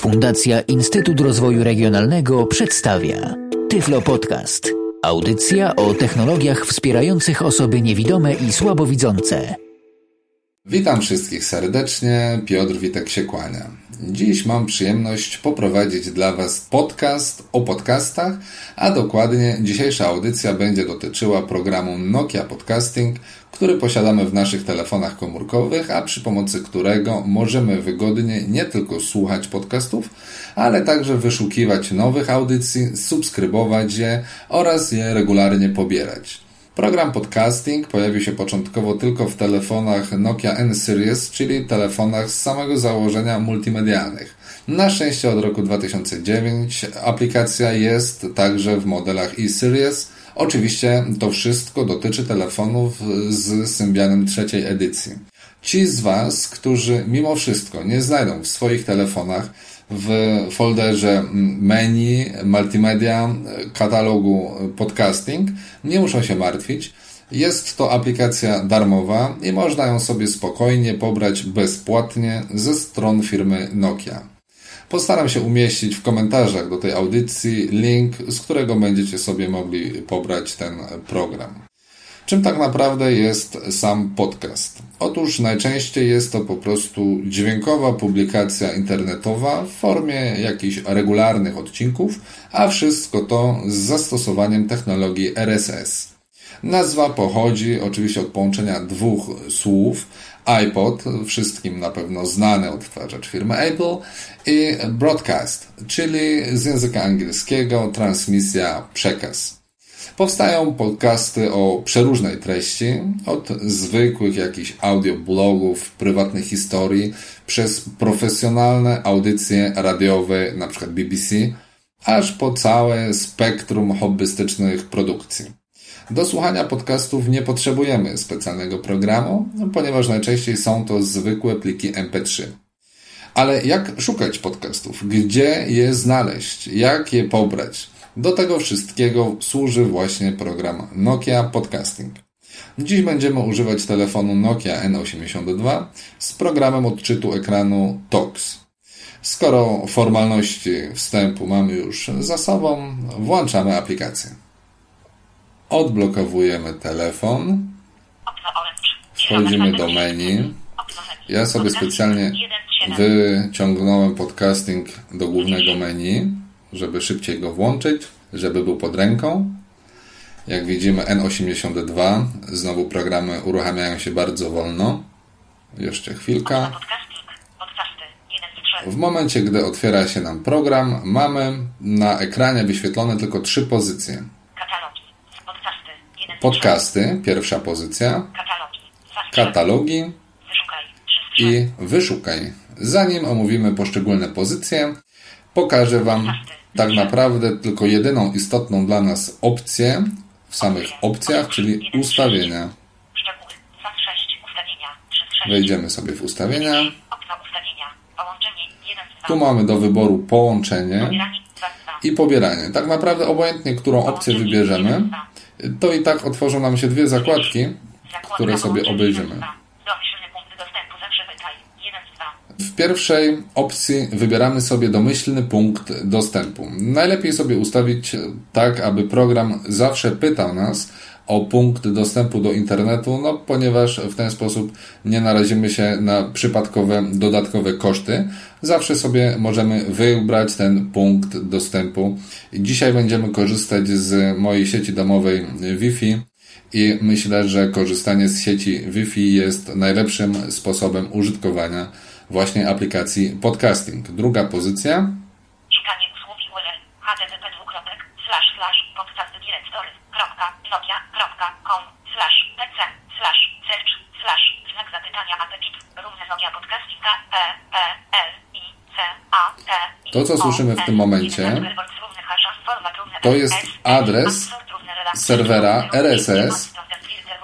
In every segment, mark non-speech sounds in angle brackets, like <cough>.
Fundacja Instytut Rozwoju Regionalnego przedstawia Tyflo Podcast. Audycja o technologiach wspierających osoby niewidome i słabowidzące. Witam wszystkich serdecznie, Piotr Witek się kłania. Dziś mam przyjemność poprowadzić dla Was podcast o podcastach, a dokładnie dzisiejsza audycja będzie dotyczyła programu Nokia Podcasting, który posiadamy w naszych telefonach komórkowych, a przy pomocy którego możemy wygodnie nie tylko słuchać podcastów, ale także wyszukiwać nowych audycji, subskrybować je oraz je regularnie pobierać. Program podcasting pojawił się początkowo tylko w telefonach Nokia N-Series, czyli telefonach z samego założenia multimedialnych. Na szczęście od roku 2009 aplikacja jest także w modelach E-Series. Oczywiście to wszystko dotyczy telefonów z Symbianem trzeciej edycji. Ci z Was, którzy mimo wszystko nie znajdą w swoich telefonach w folderze menu, multimedia, katalogu podcasting. Nie muszą się martwić. Jest to aplikacja darmowa i można ją sobie spokojnie pobrać bezpłatnie ze stron firmy Nokia. Postaram się umieścić w komentarzach do tej audycji link, z którego będziecie sobie mogli pobrać ten program. Czym tak naprawdę jest sam podcast? Otóż najczęściej jest to po prostu dźwiękowa publikacja internetowa w formie jakichś regularnych odcinków, a wszystko to z zastosowaniem technologii RSS. Nazwa pochodzi oczywiście od połączenia dwóch słów iPod, wszystkim na pewno znany odtwarzacz firmy Apple, i broadcast, czyli z języka angielskiego transmisja, przekaz. Powstają podcasty o przeróżnej treści, od zwykłych jakichś audioblogów, prywatnych historii, przez profesjonalne audycje radiowe, np. BBC, aż po całe spektrum hobbystycznych produkcji. Do słuchania podcastów nie potrzebujemy specjalnego programu, ponieważ najczęściej są to zwykłe pliki MP3. Ale jak szukać podcastów? Gdzie je znaleźć? Jak je pobrać? Do tego wszystkiego służy właśnie program Nokia Podcasting. Dziś będziemy używać telefonu Nokia N82 z programem odczytu ekranu TOX. Skoro formalności wstępu mamy już za sobą, włączamy aplikację. Odblokowujemy telefon. Wchodzimy do menu. Ja sobie specjalnie wyciągnąłem podcasting do głównego menu żeby szybciej go włączyć, żeby był pod ręką. Jak widzimy N82, znowu programy uruchamiają się bardzo wolno. Jeszcze chwilka. W momencie, gdy otwiera się nam program, mamy na ekranie wyświetlone tylko trzy pozycje. Podcasty, pierwsza pozycja. Katalogi. I wyszukaj. Zanim omówimy poszczególne pozycje, pokażę Wam tak naprawdę tylko jedyną istotną dla nas opcję w samych opcjach, czyli ustawienia. Wejdziemy sobie w ustawienia. Tu mamy do wyboru połączenie i pobieranie. Tak naprawdę obojętnie, którą opcję wybierzemy, to i tak otworzą nam się dwie zakładki, które sobie obejrzymy. W pierwszej opcji wybieramy sobie domyślny punkt dostępu. Najlepiej sobie ustawić tak, aby program zawsze pytał nas o punkt dostępu do internetu, no ponieważ w ten sposób nie narazimy się na przypadkowe dodatkowe koszty. Zawsze sobie możemy wybrać ten punkt dostępu. Dzisiaj będziemy korzystać z mojej sieci domowej Wi-Fi i myślę, że korzystanie z sieci Wi-Fi jest najlepszym sposobem użytkowania właśnie aplikacji podcasting. Druga pozycja. Szukanie usługi URL http slash slash podcast nokia.com slash pc slash search slash znak zapytania równe nokia podcastinga e e l i c a t To co słyszymy w tym momencie to jest adres serwera RSS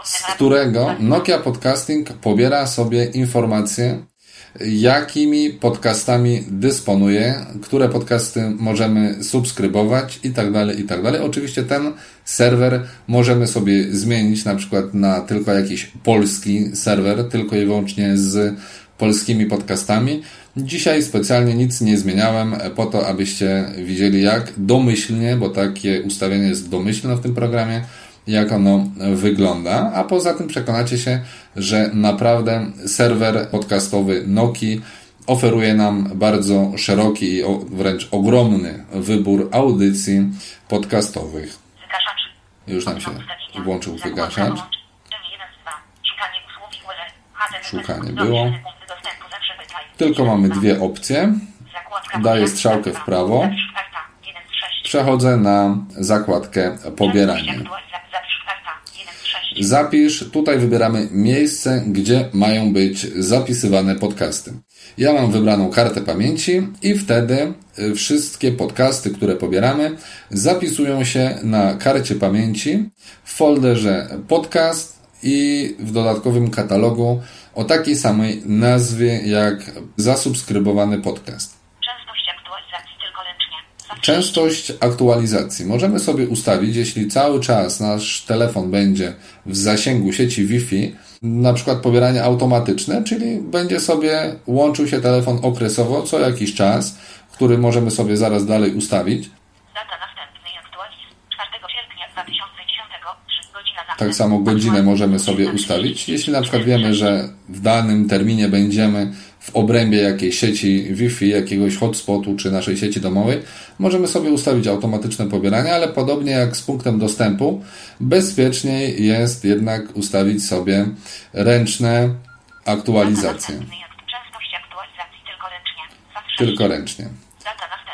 z którego Nokia Podcasting pobiera sobie informacje jakimi podcastami dysponuję, które podcasty możemy subskrybować i tak dalej, i tak dalej. Oczywiście ten serwer możemy sobie zmienić na przykład na tylko jakiś polski serwer, tylko i wyłącznie z polskimi podcastami. Dzisiaj specjalnie nic nie zmieniałem po to, abyście widzieli jak domyślnie, bo takie ustawienie jest domyślne w tym programie, jak ono wygląda, a poza tym przekonacie się, że naprawdę serwer podcastowy Noki oferuje nam bardzo szeroki i wręcz ogromny wybór audycji podcastowych. Już nam się włączył wygaszacz. Szukanie było. Tylko mamy dwie opcje. Daję strzałkę w prawo. Przechodzę na zakładkę pobieranie. Zapisz, tutaj wybieramy miejsce, gdzie mają być zapisywane podcasty. Ja mam wybraną kartę pamięci i wtedy y, wszystkie podcasty, które pobieramy, zapisują się na karcie pamięci w folderze podcast i w dodatkowym katalogu o takiej samej nazwie jak zasubskrybowany podcast. Częstość aktualizacji tylko ręcznie. Częstość aktualizacji. Możemy sobie ustawić, jeśli cały czas nasz telefon będzie w zasięgu sieci Wi-Fi, na przykład pobieranie automatyczne, czyli będzie sobie łączył się telefon okresowo co jakiś czas, który możemy sobie zaraz dalej ustawić. Data następnej aktualizacji 4 sierpnia 2010 godzina Tak samo godzinę możemy sobie ustawić. Jeśli na przykład wiemy, że w danym terminie będziemy w obrębie jakiejś sieci Wi-Fi, jakiegoś hotspotu czy naszej sieci domowej, możemy sobie ustawić automatyczne pobieranie, ale podobnie jak z punktem dostępu, bezpieczniej jest jednak ustawić sobie ręczne aktualizacje. Tylko ręcznie.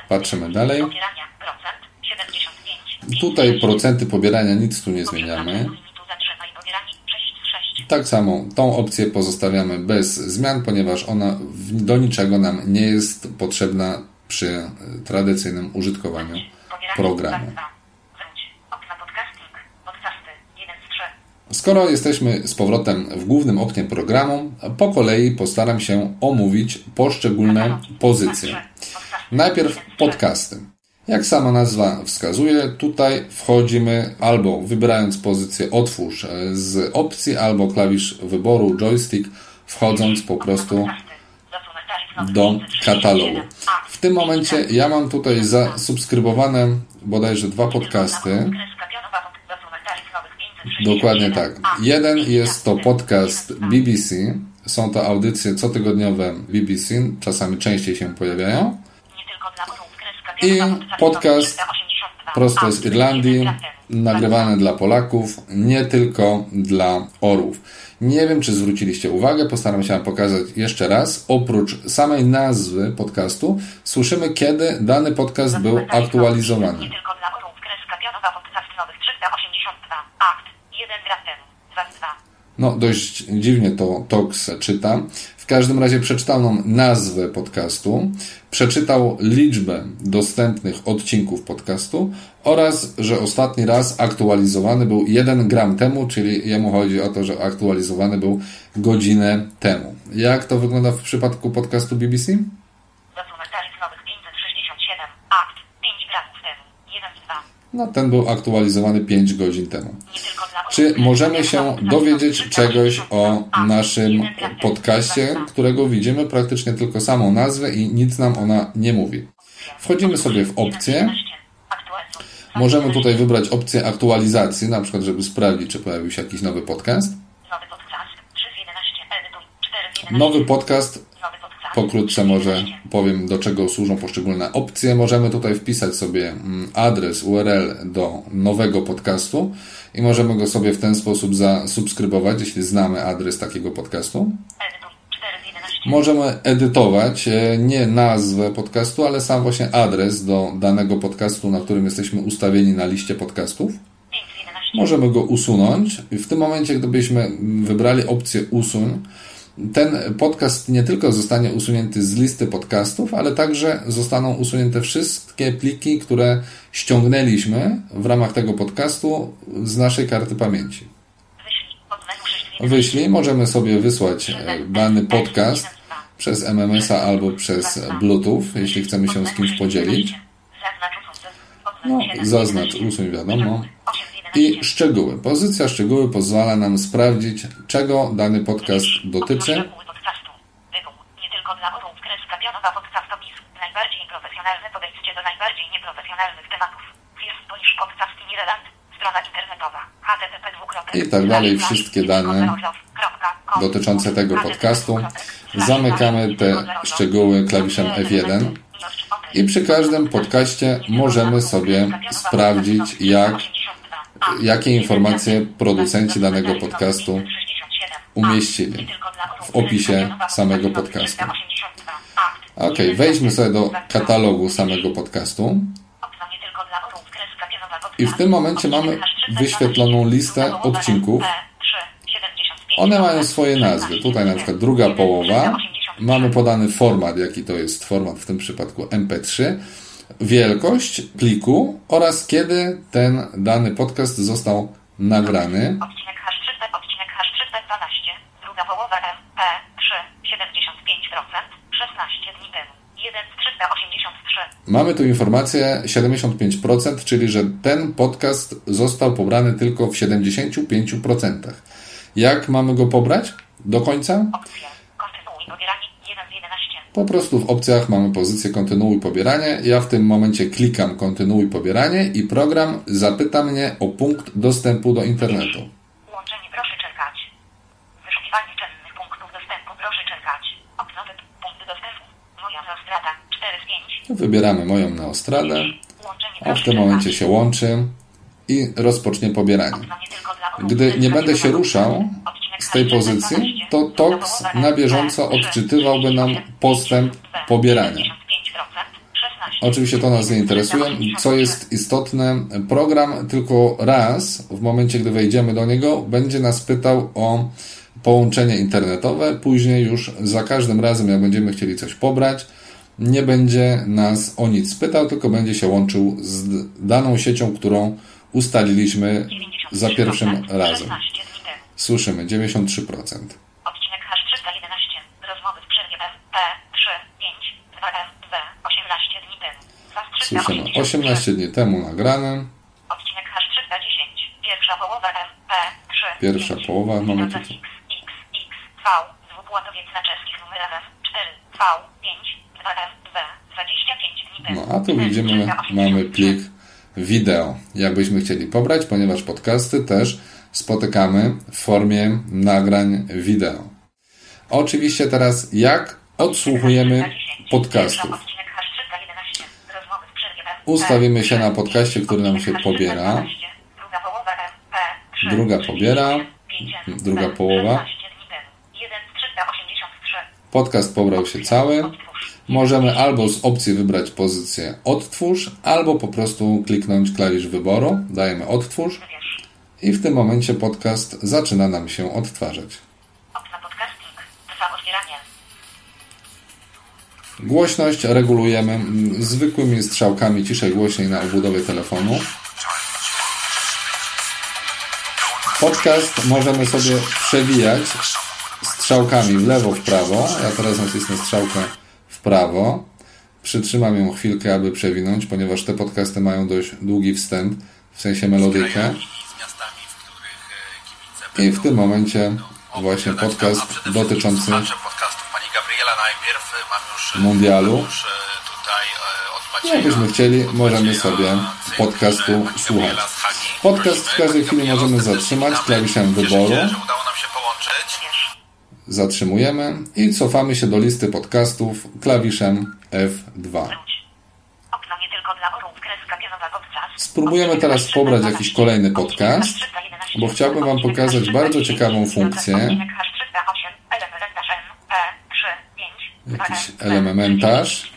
Patrzymy dalej. pobierania procent 75. Tutaj procenty pobierania nic tu nie zmieniamy. Limitu zatrzymaj pobieranie 6 z 6. Tak samo tą opcję pozostawiamy bez zmian, ponieważ ona do niczego nam nie jest potrzebna przy e, tradycyjnym użytkowaniu programu. 2 Wróć. Okna podcasting. Podcasty 1 z 3. Skoro jesteśmy z powrotem w głównym oknie programu, po kolei postaram się omówić poszczególne pozycje. Najpierw podcasty. Jak sama nazwa wskazuje, tutaj wchodzimy albo wybierając pozycję otwórz e, z opcji, albo klawisz wyboru joystick, wchodząc po prostu do katalogu. W tym momencie ja mam tutaj zasubskrybowane bodajże dwa podcasty. Dokładnie tak. Jeden jest to podcast BBC. Są to audycje cotygodniowe BBC, czasami częściej się pojawiają. I podcast prosto z Irlandii, nagrywany dla Polaków, nie tylko dla orłów. Nie wiem, czy zwróciliście uwagę, postaram się Wam pokazać jeszcze raz. Oprócz samej nazwy podcastu, słyszymy, kiedy dany podcast był aktualizowany. Nie tylko dla orłów. Kreska pionowa podcast nowych 382. Akt. 1 gram temu. 2 z 2. No, dość dziwnie to Tox czyta. W każdym razie przeczytał nam nazwę podcastu, przeczytał liczbę dostępnych odcinków podcastu oraz, że ostatni raz aktualizowany był 1 gram temu, czyli jemu chodzi o to, że aktualizowany był godzinę temu. Jak to wygląda w przypadku podcastu BBC? Zasunek taryf nowych 567. Akt. 5 gramów temu. 1 z 2. No, ten był aktualizowany 5 godzin temu. Czy możemy się dowiedzieć czegoś o naszym podcaście, którego widzimy praktycznie tylko samą nazwę i nic nam ona nie mówi? Wchodzimy sobie w opcje. Możemy tutaj wybrać opcję aktualizacji, na przykład, żeby sprawdzić, czy pojawił się jakiś nowy podcast. Nowy podcast. Pokrótce może powiem, do czego służą poszczególne opcje. Możemy tutaj wpisać sobie mm, adres URL do nowego podcastu i możemy go sobie w ten sposób zasubskrybować, jeśli znamy adres takiego podcastu. Edytuj. 4 z 11. Możemy edytować e, nie nazwę podcastu, ale sam właśnie adres do danego podcastu, na którym jesteśmy ustawieni na liście podcastów. 5 z 11. Możemy go usunąć. W tym momencie, gdybyśmy wybrali opcję usuń, ten podcast nie tylko zostanie usunięty z listy podcastów, ale także zostaną usunięte wszystkie pliki, które ściągnęliśmy w ramach tego podcastu z naszej karty pamięci. Wyślij. Pod menu 6 z 11. Wyślij, możemy sobie wysłać e, dany podcast przez MMS-a albo przez Bluetooth, jeśli chcemy się z kimś podzielić. No, Odznacz 7 z zaznacz 11. usuń, wiadomo. 8 z 11. I szczegóły. Pozycja szczegóły pozwala nam sprawdzić, czego dany podcast dotyczy. I tak dalej, wszystkie dane dotyczące tego podcastu. Zamykamy te szczegóły klawiszem F1 i przy każdym podcaście możemy sobie sprawdzić, jak, jakie informacje producenci danego podcastu umieścili w opisie samego podcastu. Ok, wejdźmy sobie do katalogu samego podcastu. I w tym momencie mamy wyświetloną listę odcinków. One mają swoje nazwy. Tutaj na przykład druga połowa. Mamy podany format, jaki to jest format, w tym przypadku MP3, wielkość pliku oraz kiedy ten dany podcast został nagrany. Odcinek H3P, odcinek H3P12, druga połowa MP3, 75%, 16 dni temu. 1 z 383. Mamy tu informację 75%, czyli że ten podcast został pobrany tylko w 75%. Jak mamy go pobrać do końca? Opcja. Kontynuuj pobieranie 1 z 11. Po prostu w opcjach mamy pozycję kontynuuj pobieranie. Ja w tym momencie klikam kontynuuj pobieranie i program zapyta mnie o punkt dostępu do internetu. Łączenie proszę czekać. Wyszukiwanie czynnych punktów dostępu proszę czekać. Okno punkt dostępu. Moja strata 4 z 5. Wybieramy moją neostradę, a w tym momencie się łączy i rozpocznie pobieranie. Gdy nie będę się ruszał z tej H3P12, pozycji, to TOX na bieżąco MP3, odczytywałby nam postęp 75%, pobierania. 75%, 16. Oczywiście to nas nie interesuje. Co jest istotne, program tylko raz, w momencie gdy wejdziemy do niego, będzie nas pytał o połączenie internetowe. Później już za każdym razem, jak będziemy chcieli coś pobrać, nie będzie nas o nic pytał, tylko będzie się łączył z daną siecią, którą ustaliliśmy za pierwszym 93%, razem. 16 dni temu. Słyszymy 93%. Odcinek H311. Rozmowy w przerwie P3, 5, 2F2, 18 dni temu. Słyszymy 2383. 18 dni temu nagrane. Odcinek H310. Pierwsza połowa P3. Pierwsza 5, połowa, mamy tutaj. X, X, X, V. Dwupłatowiec na czeskich numerach 4, V, 5, 2F2, 25 dni temu. No a tu widzimy, mamy plik wideo. Jakbyśmy chcieli pobrać, ponieważ podcasty też spotykamy w formie nagrań wideo. Oczywiście teraz jak odsłuchujemy podcastów. Odcinek H311. Rozmowy w przerwie P3. Ustawimy się na podcaście, który nam się pobiera. Druga połowa P3. Druga pobiera. Druga połowa. Podcast pobrał się cały. Możemy albo z opcji wybrać pozycję odtwórz, albo po prostu kliknąć klawisz wyboru. Dajemy odtwórz i w tym momencie podcast zaczyna nam się odtwarzać. Okno podcasting. Trwa otwieranie. Głośność regulujemy mm, zwykłymi strzałkami ciszej głośniej na obudowie telefonu. Podcast możemy sobie przewijać strzałkami w lewo, w prawo. Ja teraz nacisnę strzałkę w prawo. Przytrzymam ją chwilkę, aby przewinąć, ponieważ te podcasty mają dość długi wstęp, w sensie melodykę. I w tym momencie właśnie opowiadać. podcast dotyczący już e, Mundialu. od Macieja. Jakbyśmy chcieli, możemy sobie podcastu słuchać. Podcast w każdej chwili możemy zatrzymać klawiszem wyboru. Zatrzymujemy i cofamy się do listy podcastów klawiszem F2. Wróć. Okno nie tylko dla orłów. Kreska pionowa podcast. Spróbujemy teraz pobrać jakiś kolejny podcast, bo chciałbym Wam pokazać bardzo ciekawą funkcję. Odcinek H308, elementarz M, P3, 5, Jakiś elementarz.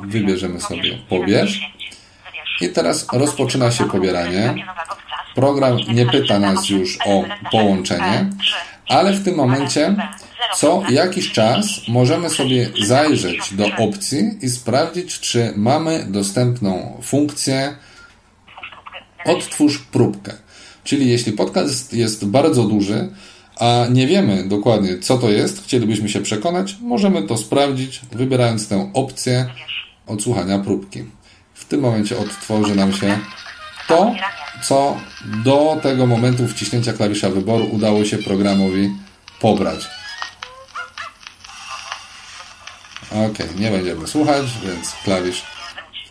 Wybierzemy sobie pobierz. I teraz rozpoczyna się pobieranie. Program nie pyta nas już o połączenie, ale w tym momencie co jakiś czas możemy sobie zajrzeć do opcji i sprawdzić, czy mamy dostępną funkcję odtwórz próbkę. Czyli jeśli podcast jest bardzo duży, a nie wiemy dokładnie co to jest, chcielibyśmy się przekonać, możemy to sprawdzić, wybierając tę opcję odsłuchania próbki. W tym momencie odtworzy nam się to, co do tego momentu wciśnięcia klawisza wyboru udało się programowi pobrać. Ok, nie będziemy słuchać, więc klawisz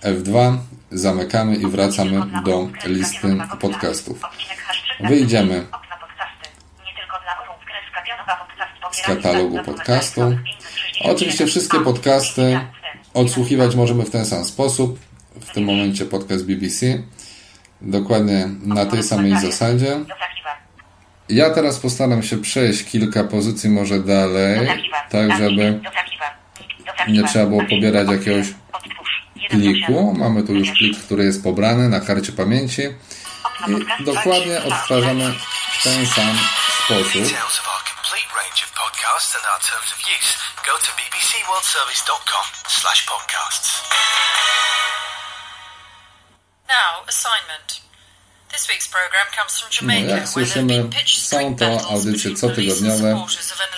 F2, zamykamy i wracamy do listy podcastów. Wyjdziemy z katalogu podcastu. Oczywiście wszystkie podcasty odsłuchiwać możemy w ten sam sposób. W tym momencie podcast BBC. Dokładnie na tej samej zasadzie. Ja teraz postaram się przejść kilka pozycji może dalej, tak żeby nie trzeba było pobierać jakiegoś pliku. Mamy tu już plik, który jest pobrany na karcie pamięci i dokładnie odtwarzamy w ten sam sposób. Now, assignment. No, jak słyszymy, są to audycje cotygodniowe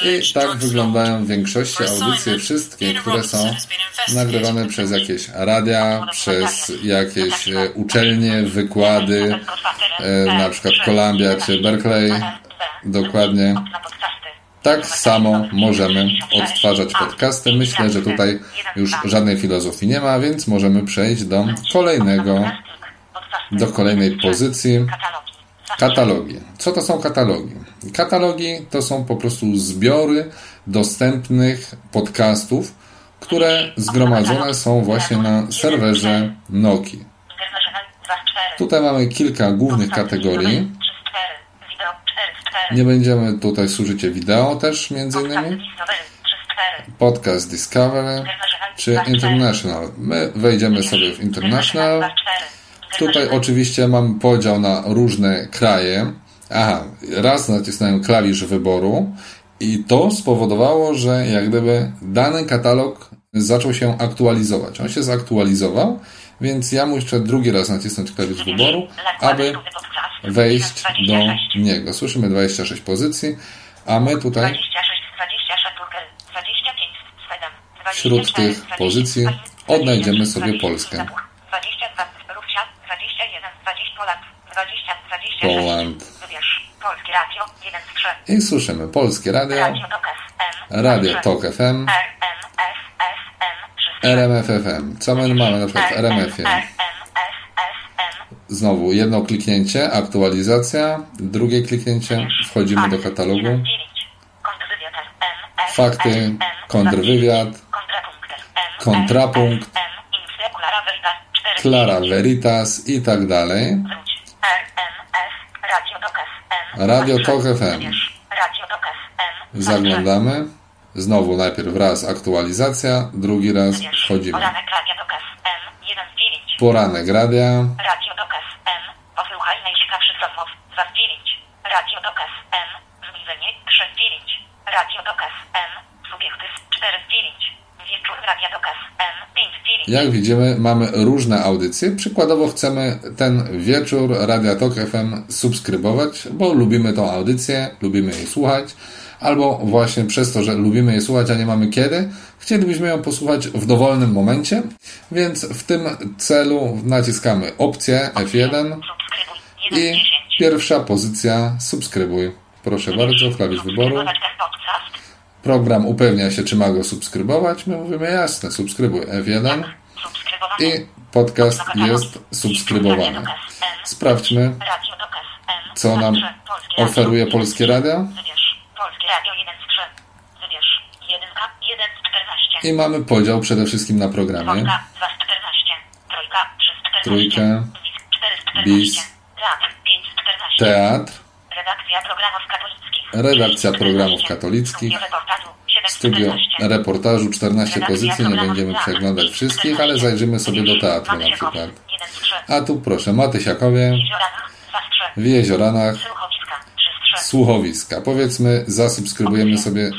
i tak wyglądają w większości audycje wszystkie, które są nagrywane przez jakieś radia, przez jakieś e, uczelnie, wykłady, e, na przykład Columbia czy Berkeley. Dokładnie. Tak samo możemy odtwarzać podcasty. Myślę, że tutaj już żadnej filozofii nie ma, więc możemy przejść do kolejnego, do kolejnej pozycji. Katalogi. Co to są katalogi? Katalogi to są po prostu zbiory dostępnych podcastów, które zgromadzone są właśnie na serwerze Noki. Tutaj mamy kilka głównych kategorii. Nie będziemy tutaj służycie wideo też między innymi. Podcast Discovery czy International. My wejdziemy sobie w International. Tutaj oczywiście mamy podział na różne kraje. Aha, raz nacisnąłem klawisz wyboru i to spowodowało, że jak gdyby dany katalog zaczął się aktualizować. On się zaktualizował, więc ja muszę drugi raz nacisnąć klawisz wyboru, aby wejść do niego. Słyszymy 26 pozycji, a my tutaj 26, 26, Turkel, 25, Sweden, wśród tych pozycji odnajdziemy sobie Polskę. 22, Rufsia, 21, 20, Poland, 20, 26, Poland. Polskie Radio, 1 z 3, I słyszymy Polskie Radio, Radio Tok FM, Radio Tok FM, RMF FM, 3 RMF FM. Co my mamy na przykład w RMF-ie? RMF Znowu jedno kliknięcie, aktualizacja, drugie kliknięcie, wchodzimy do katalogu. 9, kontrwywiad MF, Fakty, kontrwywiad, kontrapunkt M, kontrapunkt, M, Infle, Klara Verita, 4, Klara Veritas i tak dalej. Radio Tok FM. Radio Tok FM. Wybierz, Radio Tok FM. Zaglądamy. Znowu najpierw raz aktualizacja, drugi raz wchodzimy. Poranek Radio Tok FM, 1 z 9. Poranek radia, Radio Tok FM. Posłuchaj najciekawszych rozmów, 2 z 9. Radio Tok FM. Zbliżenie, 3 z 9. Radio Tok FM. Subiekty, 4 z 9. Wieczór Radio Tok FM, 5 z 9. Jak widzimy, mamy różne audycje. Przykładowo chcemy ten wieczór Radia Tok FM subskrybować, bo lubimy tą audycję, lubimy jej słuchać, albo właśnie przez to, że lubimy jej słuchać, a nie mamy kiedy, chcielibyśmy ją posłuchać w dowolnym momencie, więc w tym celu naciskamy opcję F1 Subskrybuj, 1 z i 10. pierwsza pozycja subskrybuj. Proszę bardzo, klawisz wyboru. Program upewnia się, czy ma go subskrybować. My mówimy jasne, subskrybuj F1 Subskrybowany. i podcast jest subskrybowany. Sprawdźmy, co nam oferuje Polskie Radio. Wybierz Polskie Radio 1 z 3. Wybierz 1 1 z 14. I mamy podział przede wszystkim na programy. Dwójka 2 z 14. Trójka 3 z 14. Trójkę. Bis 4 z 14. Bis. Teatr 5 z 14. Teatr, Redakcja programów katolickich. Redakcja 6 z programów 14. katolickich. Studio reportażu 7 z studio 14. reportażu, 14 pozycji. Nie będziemy przeglądać wszystkich, ale zajrzymy sobie do teatru na przykład. 1 z 3. A tu proszę, Matysiakowie Jeziorana 2 z 3. w Jezioranach, Słuchowiska 3 z 3. słuchowiska. Powiedzmy, zasubskrybujemy sobie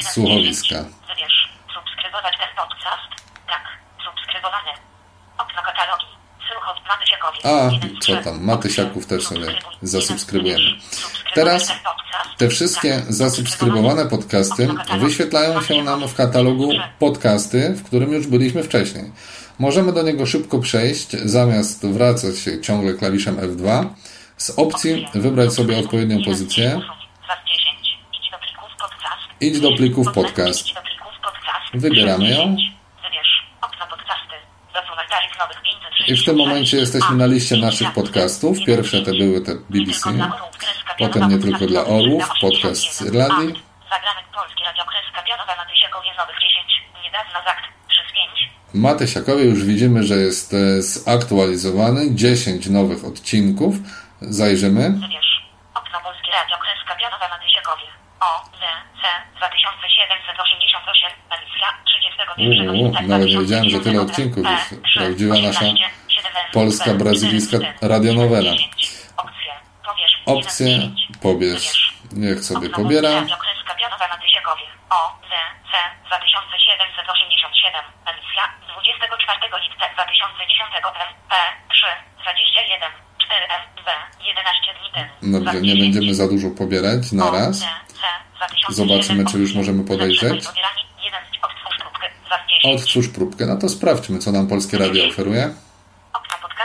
słuchowiska. dziesięć. Wybierz. Subskrybować ten podcast. Tak. Subskrybowane. Okno katalogi. Słuchow Matysiakowie. A, co tam, Matysiaków też sobie Subskrybuj. zasubskrybujemy. Teraz. Te wszystkie zasubskrybowane podcasty wyświetlają się nam w katalogu podcasty, w którym już byliśmy wcześniej. Możemy do niego szybko przejść, zamiast wracać się ciągle klawiszem F2. Z opcji wybrać sobie odpowiednią pozycję. Idź do plików podcast. Wybieramy ją. Wybierz okno podcasty. Zasuwaj tarif nowych 536. I w tym momencie jesteśmy na liście naszych podcastów. Pierwsze te były te BBC, potem nie tylko dla orłów, podcast z Irlandii. Zagranek polski, radio kreska pionowa na Tysiakowie nowych 10. Niedawna zakt 3 z 5. Matysiakowie już widzimy, że jest e, zaktualizowany. 10 nowych odcinków. Zajrzymy. Okno polski radio kreska pionowa na Tysiakowie. O, Z, C 2788. Emisja 31 Uuu, lipca nawet nie wiedziałem, że tyle odcinków jest. Prawdziwa nasza polska, brazylijska radionowela. Opcje. Pobierz. Niech sobie pobiera. Radio Kreska Pionowa na Tysiakowie. O, Z, C 2787. Emisja 24 lipca 2010 M, P 3 21 4 M, B 11 dni temu. Dobrze, nie będziemy za dużo pobierać na raz. Zobaczymy, czy już możemy podejrzeć. Odtwórz próbkę. No to sprawdźmy, co nam Polskie Radio oferuje.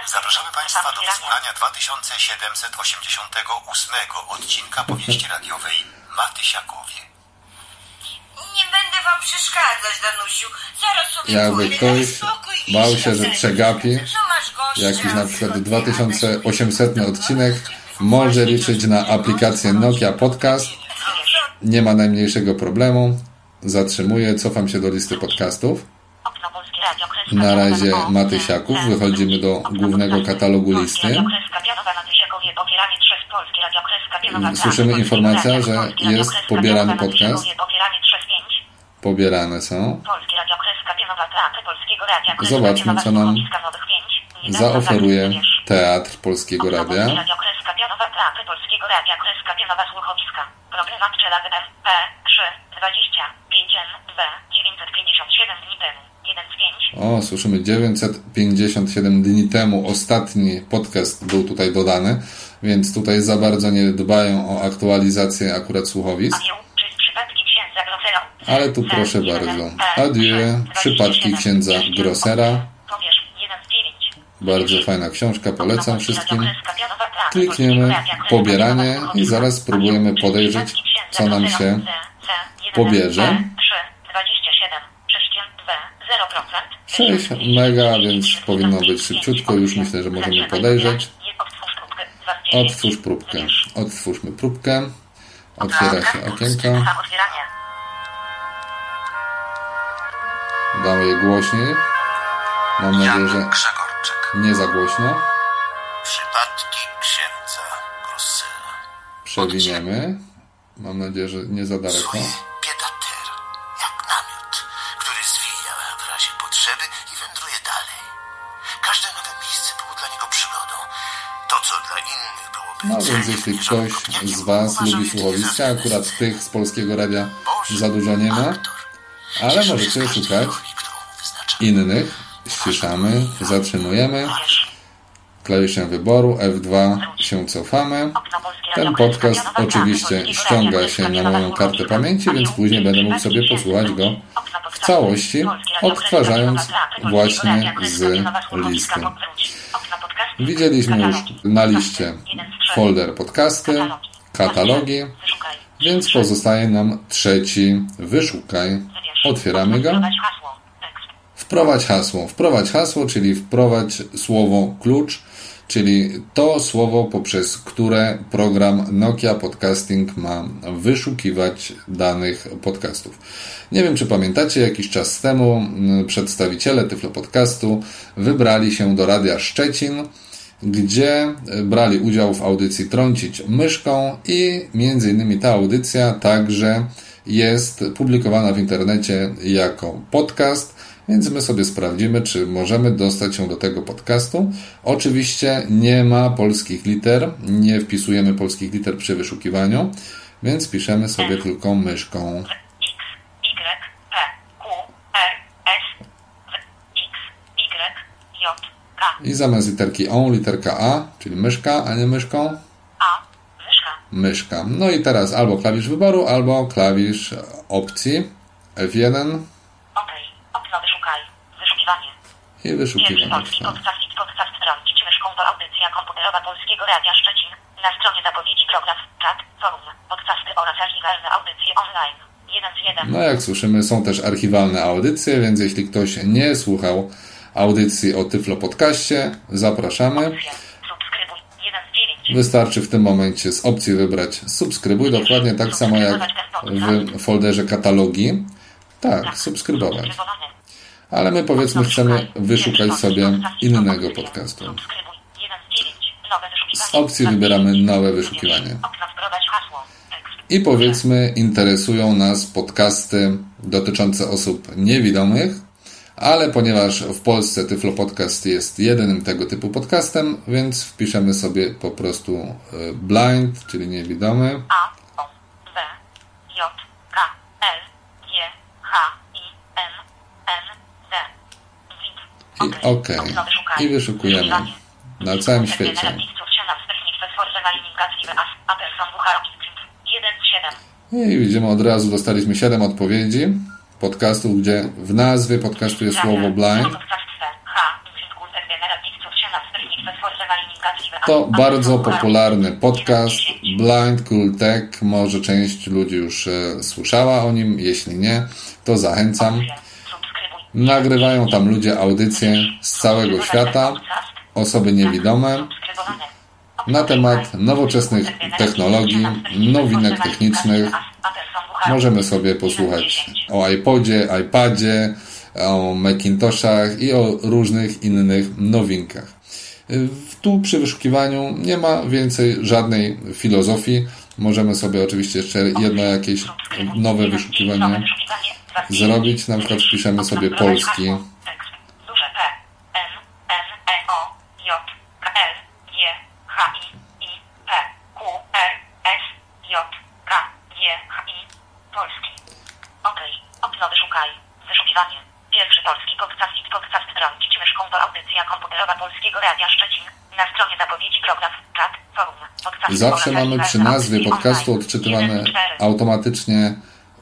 Zapraszamy Państwa do wysłuchania 2788 odcinka powieści <laughs> radiowej Matysiakowie. Nie będę wam przeszkadzać, Danusiu. Zaraz sobie Jakby pójdę, ktoś spokój bał się, że przegapi. Jakiś na przykład 2800 odcinek może liczyć na aplikację Nokia Podcast. Nie ma najmniejszego problemu. Zatrzymuję, cofam się do listy podcastów. Na razie Matysiaków. Wychodzimy do głównego katalogu listy. Słyszymy informację, że jest pobierany podcast. Pobierane są. Zobaczmy, co nam zaoferuje Teatr Polskiego Radia. Radio Kreska Pionowa Teatr Polskiego Radia Kreska Pionowa Słuchowiska. Program Pczela P 3 25 N B 957 dni temu. 1 z 5. O, słyszymy 957 dni temu ostatni podcast był tutaj dodany, więc tutaj za bardzo nie dbają o aktualizację akurat słuchowisk. Ale tu proszę bardzo. Adieu, przypadki księdza Grossera. Powiesz 1 z 9. Bardzo fajna książka, polecam wszystkim. Klikniemy pobieranie i zaraz spróbujemy podejrzeć, co nam się pobierze. 6 mega, więc powinno być szybciutko. Już myślę, że możemy podejrzeć. Otwórz próbkę. Otwórzmy próbkę. Otwiera się okienko. Damy je głośniej. Mam nadzieję, że nie za głośno. Przypadki księdza. Przewiniemy. Mam nadzieję, że nie za daleko. No więc jeśli ktoś z Was lubi słuchowiska, akurat tych z polskiego radia za dużo nie ma, ale możecie szukać innych. Ściszamy, zatrzymujemy. Klawiszem wyboru F2 się cofamy. Ten podcast oczywiście ściąga się na moją kartę pamięci, więc później będę mógł sobie posłuchać go w całości, odtwarzając właśnie z listy. Widzieliśmy już na liście folder podcasty, katalogi, więc pozostaje nam trzeci wyszukaj. Otwieramy go. Wprowadź hasło. Wprowadź hasło, czyli wprowadź słowo klucz, czyli to słowo, poprzez które program Nokia Podcasting ma wyszukiwać danych podcastów. Nie wiem, czy pamiętacie, jakiś czas temu przedstawiciele Tyflo Podcastu wybrali się do Radia Szczecin, gdzie e, brali udział w audycji Trącić myszką i między innymi ta audycja także jest publikowana w internecie jako podcast, więc my sobie sprawdzimy, czy możemy dostać się do tego podcastu. Oczywiście nie ma polskich liter, nie wpisujemy polskich liter przy wyszukiwaniu, więc piszemy sobie tylko myszką. X, Y, P, Q, R, S, W, X, Y, J, K, I zamiast literki O, literka A, czyli myszka, a nie myszką, A, myszka, myszka. No i teraz albo klawisz wyboru, albo klawisz opcji F1 OK, okno wyszukaj, wyszukiwanie. i Pierwszy wyszukiwanie. polski podcast i podcast trącić myszką to audycja komputerowa Polskiego Radia Szczecin. Na stronie zapowiedzi program, czat, forum, podcasty oraz archiwalne audycje online. 1 z 1. No jak słyszymy, są też archiwalne audycje, więc jeśli ktoś nie słuchał audycji o Tyflo Podcaście, zapraszamy. Opcja. Subskrybuj. 1 z 9. Wystarczy w tym momencie z opcji wybrać subskrybuj, dokładnie tak samo jak w folderze katalogi. Tak, subskrybować. Subskrybowany. Ale my powiedzmy chcemy wyszukać sobie innego podcastu. Subskrybuj. 1 z 9. Nowe wyszukiwanie. Z opcji wybieramy nowe wyszukiwanie. I powiedzmy interesują nas podcasty dotyczące osób niewidomych, ale ponieważ w Polsce Tyflo Podcast jest jedynym tego typu podcastem, więc wpiszemy sobie po prostu e, blind, czyli niewidomy. A, O, B, J, K, L, G, H, I, M, N, D. Wid. I OK. I wyszukujemy na całym świecie. 1 z 7. I widzimy od razu, dostaliśmy 7 odpowiedzi podcastów, gdzie w nazwie podcastu jest słowo blind. To bardzo popularny podcast. Blind Cool Tech. Może część ludzi już e, słyszała o nim. Jeśli nie, to zachęcam. Nagrywają tam ludzie audycje z całego świata, osoby niewidome, na temat nowoczesnych technologii, nowinek technicznych. Możemy sobie posłuchać o iPodzie, iPadzie, o Macintoshach i o różnych innych nowinkach. Tu przy wyszukiwaniu nie ma więcej żadnej filozofii. Możemy sobie oczywiście jeszcze jedno jakieś nowe wyszukiwanie zrobić. Na przykład wpiszemy sobie polski. H, I, I, P, Q, R, S, J, K, G, H, I, Polski. OK. Okno wyszukaj. Wyszukiwanie. Pierwszy polski podcast podcast trącić myszką to audycja komputerowa Polskiego Radia Szczecin. Na stronie zapowiedzi program, czat, forum, podcast. Zawsze mamy przy nazwie podcastu odczytywany automatycznie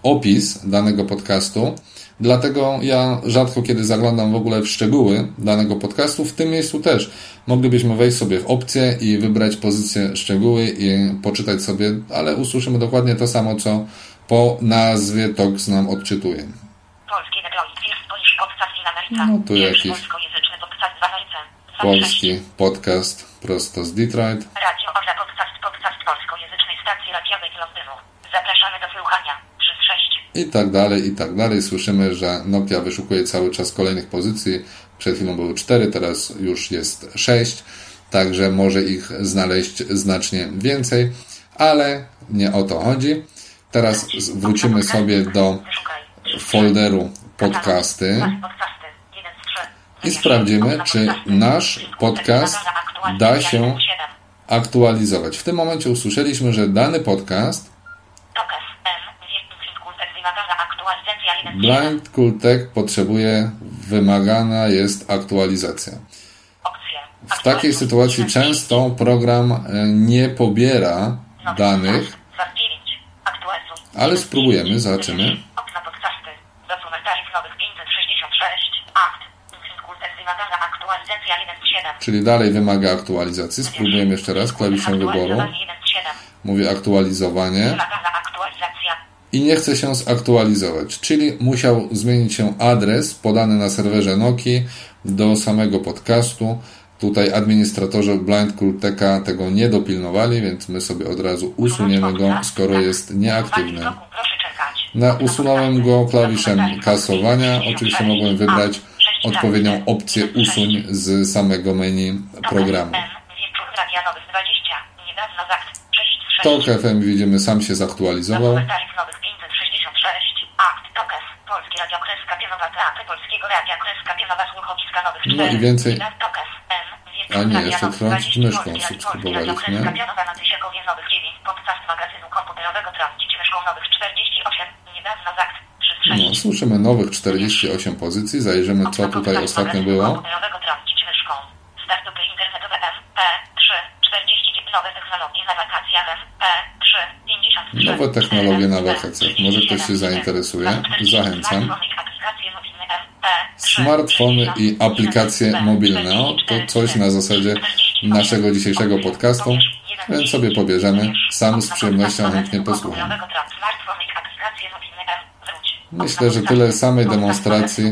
opis danego podcastu. Dlatego ja rzadko kiedy zaglądam w ogóle w szczegóły danego podcastu. W tym miejscu też moglibyśmy wejść sobie w opcję i wybrać pozycję szczegóły i poczytać sobie, ale usłyszymy dokładnie to samo, co po nazwie TOX nam odczytuje. Polski. No, tu jakiś. Polski podcast prosto z Detroit. Radio Orza Podcast, podcast polskojęzycznej stacji radiowej z Londynu. Zapraszamy do słuchania. 3 6. i tak dalej, i tak dalej. Słyszymy, że Nokia wyszukuje cały czas kolejnych pozycji. Przed chwilą były 4, teraz już jest 6, także może ich znaleźć znacznie więcej, ale nie o to chodzi. Teraz wrócimy sobie do folderu podcasty Podcasty. 1 z 3. i sprawdzimy, czy nasz podcast da się aktualizować. W tym momencie usłyszeliśmy, że dany podcast Dokaz M. Wielki Kultek wymagana aktualizacja 1 z 7. Blind Cool Tech potrzebuje, wymagana jest aktualizacja. W takiej sytuacji często program e, nie pobiera danych. Ale spróbujemy, zobaczymy. Okna podcasty. Nowych 566. Akt. Wymagana aktualizacja 1 z 7. Czyli dalej wymaga aktualizacji. Spróbujemy jeszcze raz klawiszem wyboru. Aktualizowanie 1 z 7. Mówię aktualizowanie i nie chce się zaktualizować. Czyli musiał zmienić się adres podany na serwerze Noki do samego podcastu. Tutaj administratorzy Blind Techa tego nie dopilnowali, więc my sobie od razu usuniemy go, skoro jest nieaktywny. Na, usunąłem go klawiszem kasowania. Oczywiście mogłem wybrać odpowiednią opcję usuń z samego menu programu. M. Wieczór Radia Nowych 20. Niedawno zakt. 6 z 6. Tok FM widzimy sam się zaktualizował. Dokumentariów nowych 566. Akt. Tokes. Polski Radio Kreska Pionowa Teatry Polskiego Radia Kreska Pionowa Słuchowiska Nowych 4. No i więcej- A nie, jeszcze Nowych trącić 20. myszką subskrybowaliśmy. Polski Radio Kreska Pionowa na Tysiakowie Nowych 9. Podcast magazynu komputerowego Trącić myszką Nowych 48. Niedawno zakt. 3 z 6. No, słyszymy nowych 48 pozycji. Zajrzymy, co tutaj ostatnio było. komputerowego trącić myszką. Startupy internetowe MP3 49 nowe technologie na wakacjach MP3 53 Nowe technologie na wakacjach. Może ktoś się zainteresuje? Zachęcam. Smartfony i aplikacje mobilne. O, to coś na zasadzie naszego dzisiejszego podcastu, więc sobie pobierzemy. Sam z przyjemnością chętnie posłucham. Myślę, że tyle samej demonstracji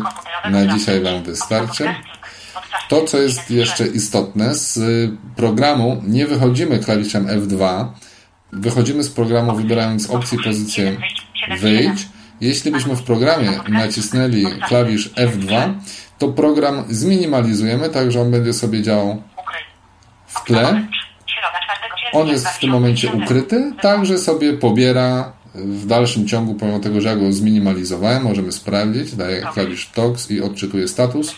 na dzisiaj Wam wystarczy. To, co jest jeszcze istotne, z programu nie wychodzimy klawiszem F2, wychodzimy z programu wybierając opcję pozycję wyjdź. Jeśli byśmy w programie nacisnęli klawisz F2, to program zminimalizujemy, tak że on będzie sobie działał w tle. On jest w tym momencie ukryty, także sobie pobiera w dalszym ciągu, pomimo tego, że ja go zminimalizowałem, możemy sprawdzić, daję klawisz TOX i odczytuje status.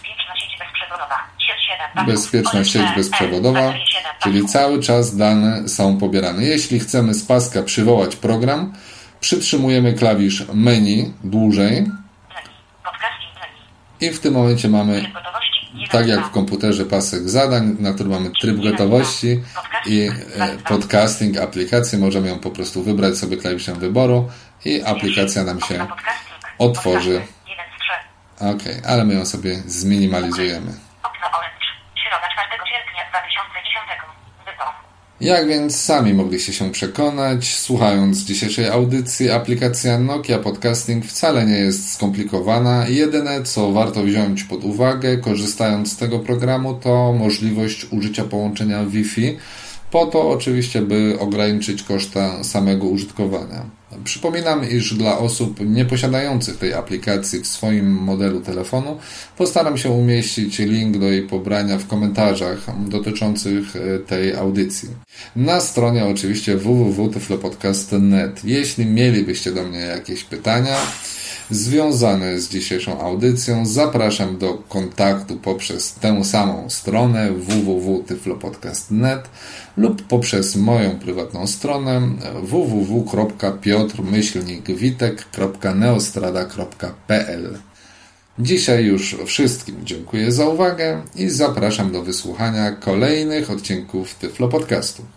Bezpieczna sieć bezprzewodowa, czyli cały czas dane są pobierane. Jeśli chcemy z paska przywołać program, przytrzymujemy klawisz menu dłużej i w tym momencie mamy, tak jak w komputerze, pasek zadań, na którym mamy tryb gotowości i e, podcasting, aplikację. Możemy ją po prostu wybrać sobie klawiszem wyboru i aplikacja nam się otworzy. Ok, ale my ją sobie zminimalizujemy. Jak więc sami mogliście się przekonać, słuchając dzisiejszej audycji, aplikacja Nokia Podcasting wcale nie jest skomplikowana. Jedyne, co warto wziąć pod uwagę, korzystając z tego programu, to możliwość użycia połączenia Wi-Fi po to oczywiście, by ograniczyć koszta samego użytkowania. Przypominam, iż dla osób nieposiadających tej aplikacji w swoim modelu telefonu postaram się umieścić link do jej pobrania w komentarzach dotyczących e, tej audycji. Na stronie oczywiście www.tyflopodcast.net. Jeśli mielibyście do mnie jakieś pytania, związane z dzisiejszą audycją, zapraszam do kontaktu poprzez tę samą stronę www.tyflopodcast.net lub poprzez moją prywatną stronę www.piotrmyślnikwitek.neostrada.pl Dzisiaj już wszystkim dziękuję za uwagę i zapraszam do wysłuchania kolejnych odcinków Tyflo Podcastu.